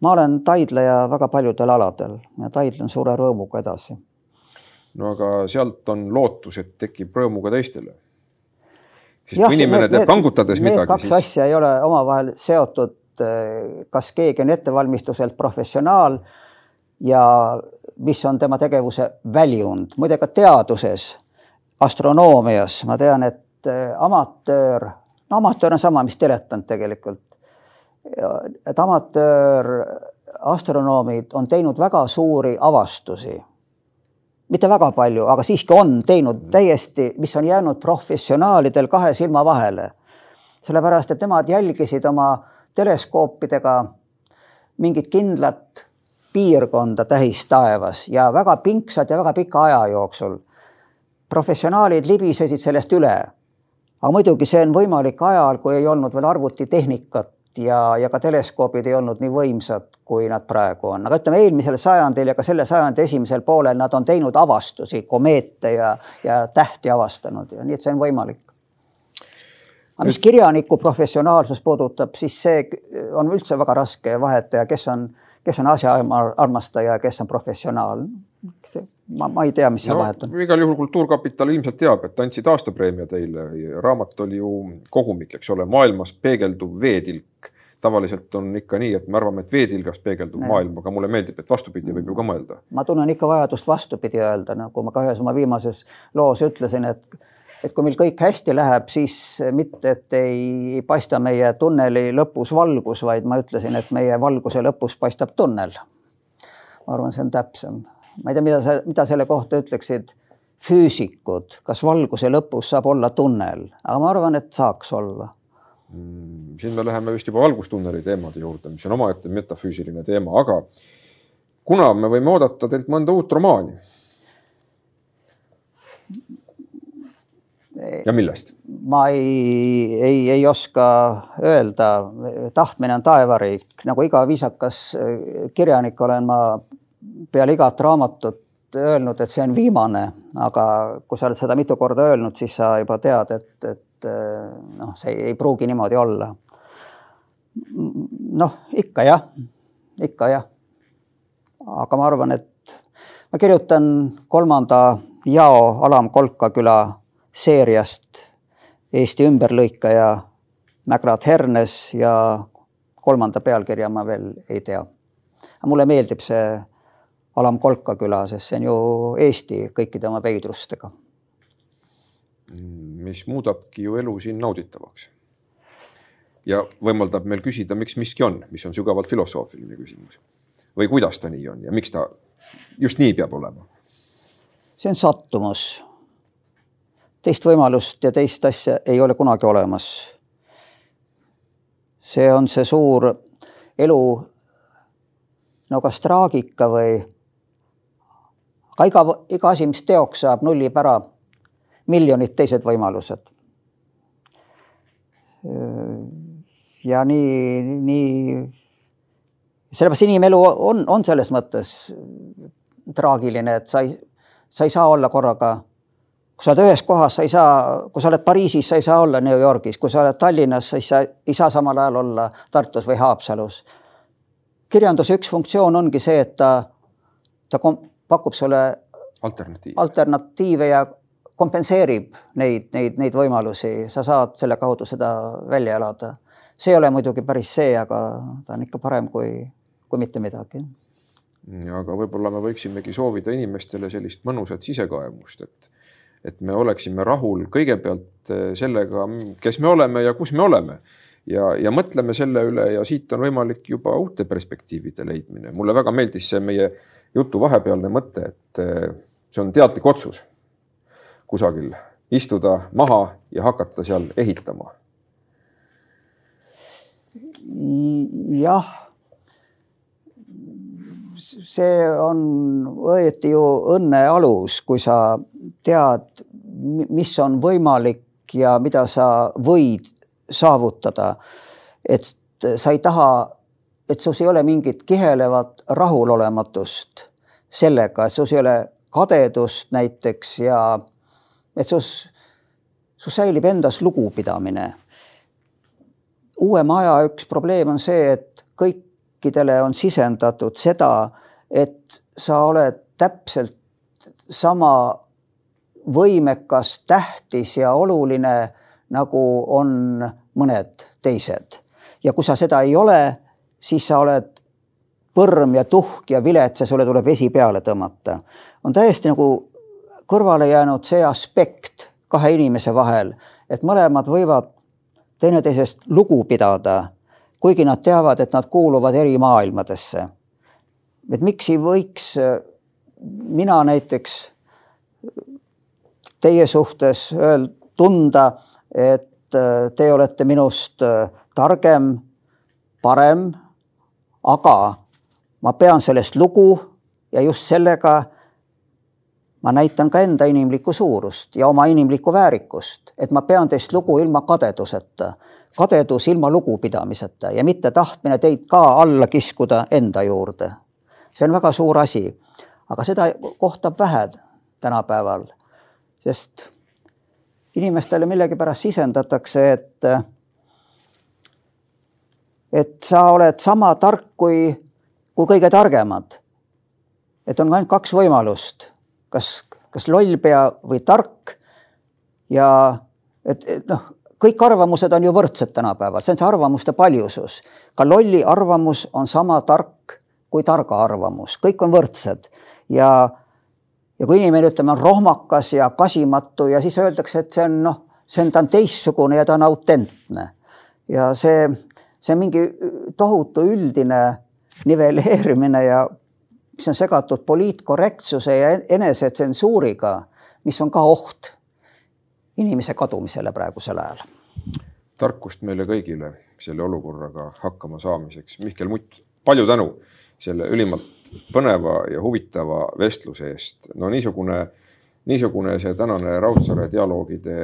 S2: ma olen taidleja väga paljudel aladel ja taidlen suure rõõmuga edasi.
S1: no aga sealt on lootus, et tekib rõõmu ka teistele. sest ja, kui inimene teeb kangutades need midagi,
S2: kaks siis... asja ei ole omavahel seotud. Eh, kas keegi on ettevalmistuselt professionaal ja mis on tema tegevuse väljund, muide ka teaduses, astronoomias ma tean, et eh, amatöör, no amatöör on sama, mis diletant tegelikult et amatöörastronoomid on teinud väga suuri avastusi. mitte väga palju, aga siiski on teinud täiesti, mis on jäänud professionaalidel kahe silma vahele. sellepärast, et nemad jälgisid oma teleskoopidega mingit kindlat piirkonda tähistaevas ja väga pingsad ja väga pika aja jooksul. professionaalid libisesid sellest üle. aga muidugi see on võimalik ajal, kui ei olnud veel arvutitehnikat ja, ja ka teleskoobid ei olnud nii võimsad, kui nad praegu on, aga ütleme eelmisel sajandil ja ka selle sajandi esimesel poolel nad on teinud avastusi, komeete ja, ja tähti avastanud ja nii, et see on võimalik. aga mis kirjaniku professionaalsus puudutab, siis see on üldse väga raske vahet teha, kes on, kes on asjaarmastaja ja kes on professionaal. ma, ma ei tea, mis see no, vahet on.
S1: igal juhul Kultuurkapital ilmselt teab, et andsid aastapreemia teile. raamat oli ju kogumik, eks ole, maailmas peegelduv veetilk tavaliselt on ikka nii, et me arvame, et veetilgas peegeldub maailm, aga mulle meeldib, et vastupidi võib ju ka mõelda.
S2: ma tunnen ikka vajadust vastupidi öelda, nagu ma ka ühes oma viimases loos ütlesin, et et kui meil kõik hästi läheb, siis mitte, et ei paista meie tunneli lõpus valgus, vaid ma ütlesin, et meie valguse lõpus paistab tunnel. ma arvan, see on täpsem. ma ei tea, mida sa, mida selle kohta ütleksid füüsikud, kas valguse lõpus saab olla tunnel, aga ma arvan, et saaks olla
S1: Mm, siin me läheme vist juba valgustunneli teemade juurde, mis on omaette metafüüsiline teema, aga kuna me võime oodata teilt mõnda uut romaani? Ja millest?
S2: ma ei, ei, ei oska öelda, tahtmine on taevariik, nagu iga viisakas kirjanik olen ma peale igat raamatut öelnud, et see on viimane, aga kui sa oled seda mitu korda öelnud, siis sa juba tead, et, et et eh, noh, see ei pruugi niimoodi olla. noh, ikka jah, ikka jah. aga ma arvan, et ma kirjutan kolmanda jao Alam-Kolka küla seeriast Eesti ümberlõikaja Mägrad Hernes ja kolmanda pealkirja ma veel ei tea. mulle meeldib see Alam Kolka küla, sest see on ju Eesti kõikide oma veidrustega.
S1: mis muudabki ju elu siin nauditavaks. ja võimaldab meil küsida, miks miski on, mis on sügavalt filosoofiline küsimus. või kuidas ta nii on ja miks ta just nii peab olema?
S2: see on sattumus. Teist võimalust ja teist asja ei ole kunagi olemas. see on see suur elu no kas traagika või aga iga, iga asi, mis teoks saab, nullib ära miljonid teised võimalused. ja nii, nii, sellepärast inimelu on, on selles mõttes traagiline, et sa ei, sa ei saa olla korraga, kui sa oled ühes kohas, sa ei saa, kui sa oled Pariisis, sa ei saa olla New Yorgis, kui sa oled Tallinnas, sa ei saa, ei saa samal ajal olla Tartus või Haapsalus. kirjanduse üks funktsioon ongi see, et ta, ta pakub sulle
S1: alternatiive,
S2: alternatiive ja kompenseerib neid, neid, neid võimalusi, sa saad selle kaudu seda välja elada. see ei ole muidugi päris see, aga ta on ikka parem kui, kui mitte midagi.
S1: aga võib-olla me võiksimegi soovida inimestele sellist mõnusat sisekaemust, et et me oleksime rahul kõigepealt eh, sellega, kes me oleme ja kus me oleme ja, ja mõtleme selle üle ja siit on võimalik juba uute perspektiivide leidmine. mulle väga meeldis see meie jutu vahepealne mõte, et eh, see on teadlik otsus kusagil istuda maha ja hakata seal ehitama.
S2: jah. See on õieti ju õnne alus, kui sa tead, mis on võimalik ja mida sa võid saavutada. et sa ei taha et sus ei ole mingit kihelevat rahulolematust sellega, et sus ei ole kadedust näiteks ja et sus, sus säilib endas lugupidamine. uuema aja üks probleem on see, et kõikidele on sisendatud seda, et sa oled täpselt sama võimekas, tähtis ja oluline, nagu on mõned teised. ja kui sa seda ei ole, siis sa oled põrm ja tuhk ja vilets ja sulle tuleb vesi peale tõmmata. on täiesti nagu kõrvale jäänud see aspekt kahe inimese vahel, et mõlemad võivad teineteisest lugu pidada, kuigi nad teavad, et nad kuuluvad eri maailmadesse. et miks ei võiks mina näiteks teie suhtes öel-, tunda, et te olete minust targem, parem aga ma pean sellest lugu ja just sellega ma näitan ka enda inimlikku suurust ja oma inimlikku väärikust, et ma pean teist lugu ilma kadeduseta, kadedus ilma lugupidamiseta ja mitte tahtmine teid ka alla kiskuda enda juurde. see on väga suur asi, aga seda kohtab vähe tänapäeval, sest inimestele millegipärast sisendatakse, et et sa oled sama tark kui, kui kõige targemad. et on ainult kaks võimalust, kas, kas lollpea või tark. ja et, et noh, kõik arvamused on ju võrdsed tänapäeval, see on see arvamuste paljusus. ka lolli arvamus on sama tark kui targa arvamus, kõik on võrdsed ja, ja kui inimene, ütleme, on rohmakas ja kasimatu ja siis öeldakse, et see on noh, see on, ta on teistsugune ja ta on autentne ja see see on mingi tohutu üldine nivelleerimine ja mis on segatud poliitkorrektsuse ja enesetsensuuriga, mis on ka oht inimese kadumisele praegusel ajal.
S1: tarkust meile kõigile selle olukorraga hakkama saamiseks. Mihkel Mutt, palju tänu selle ülimalt põneva ja huvitava vestluse eest. no niisugune, niisugune see tänane Raudsaare dialoogide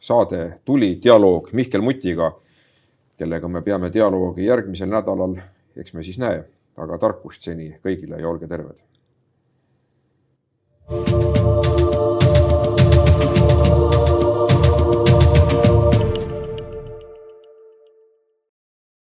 S1: saade tuli, dialoog Mihkel Mutiga kellega me peame dialoogi järgmisel nädalal, eks me siis näe, aga tarkust seni kõigile ja olge terved. thank you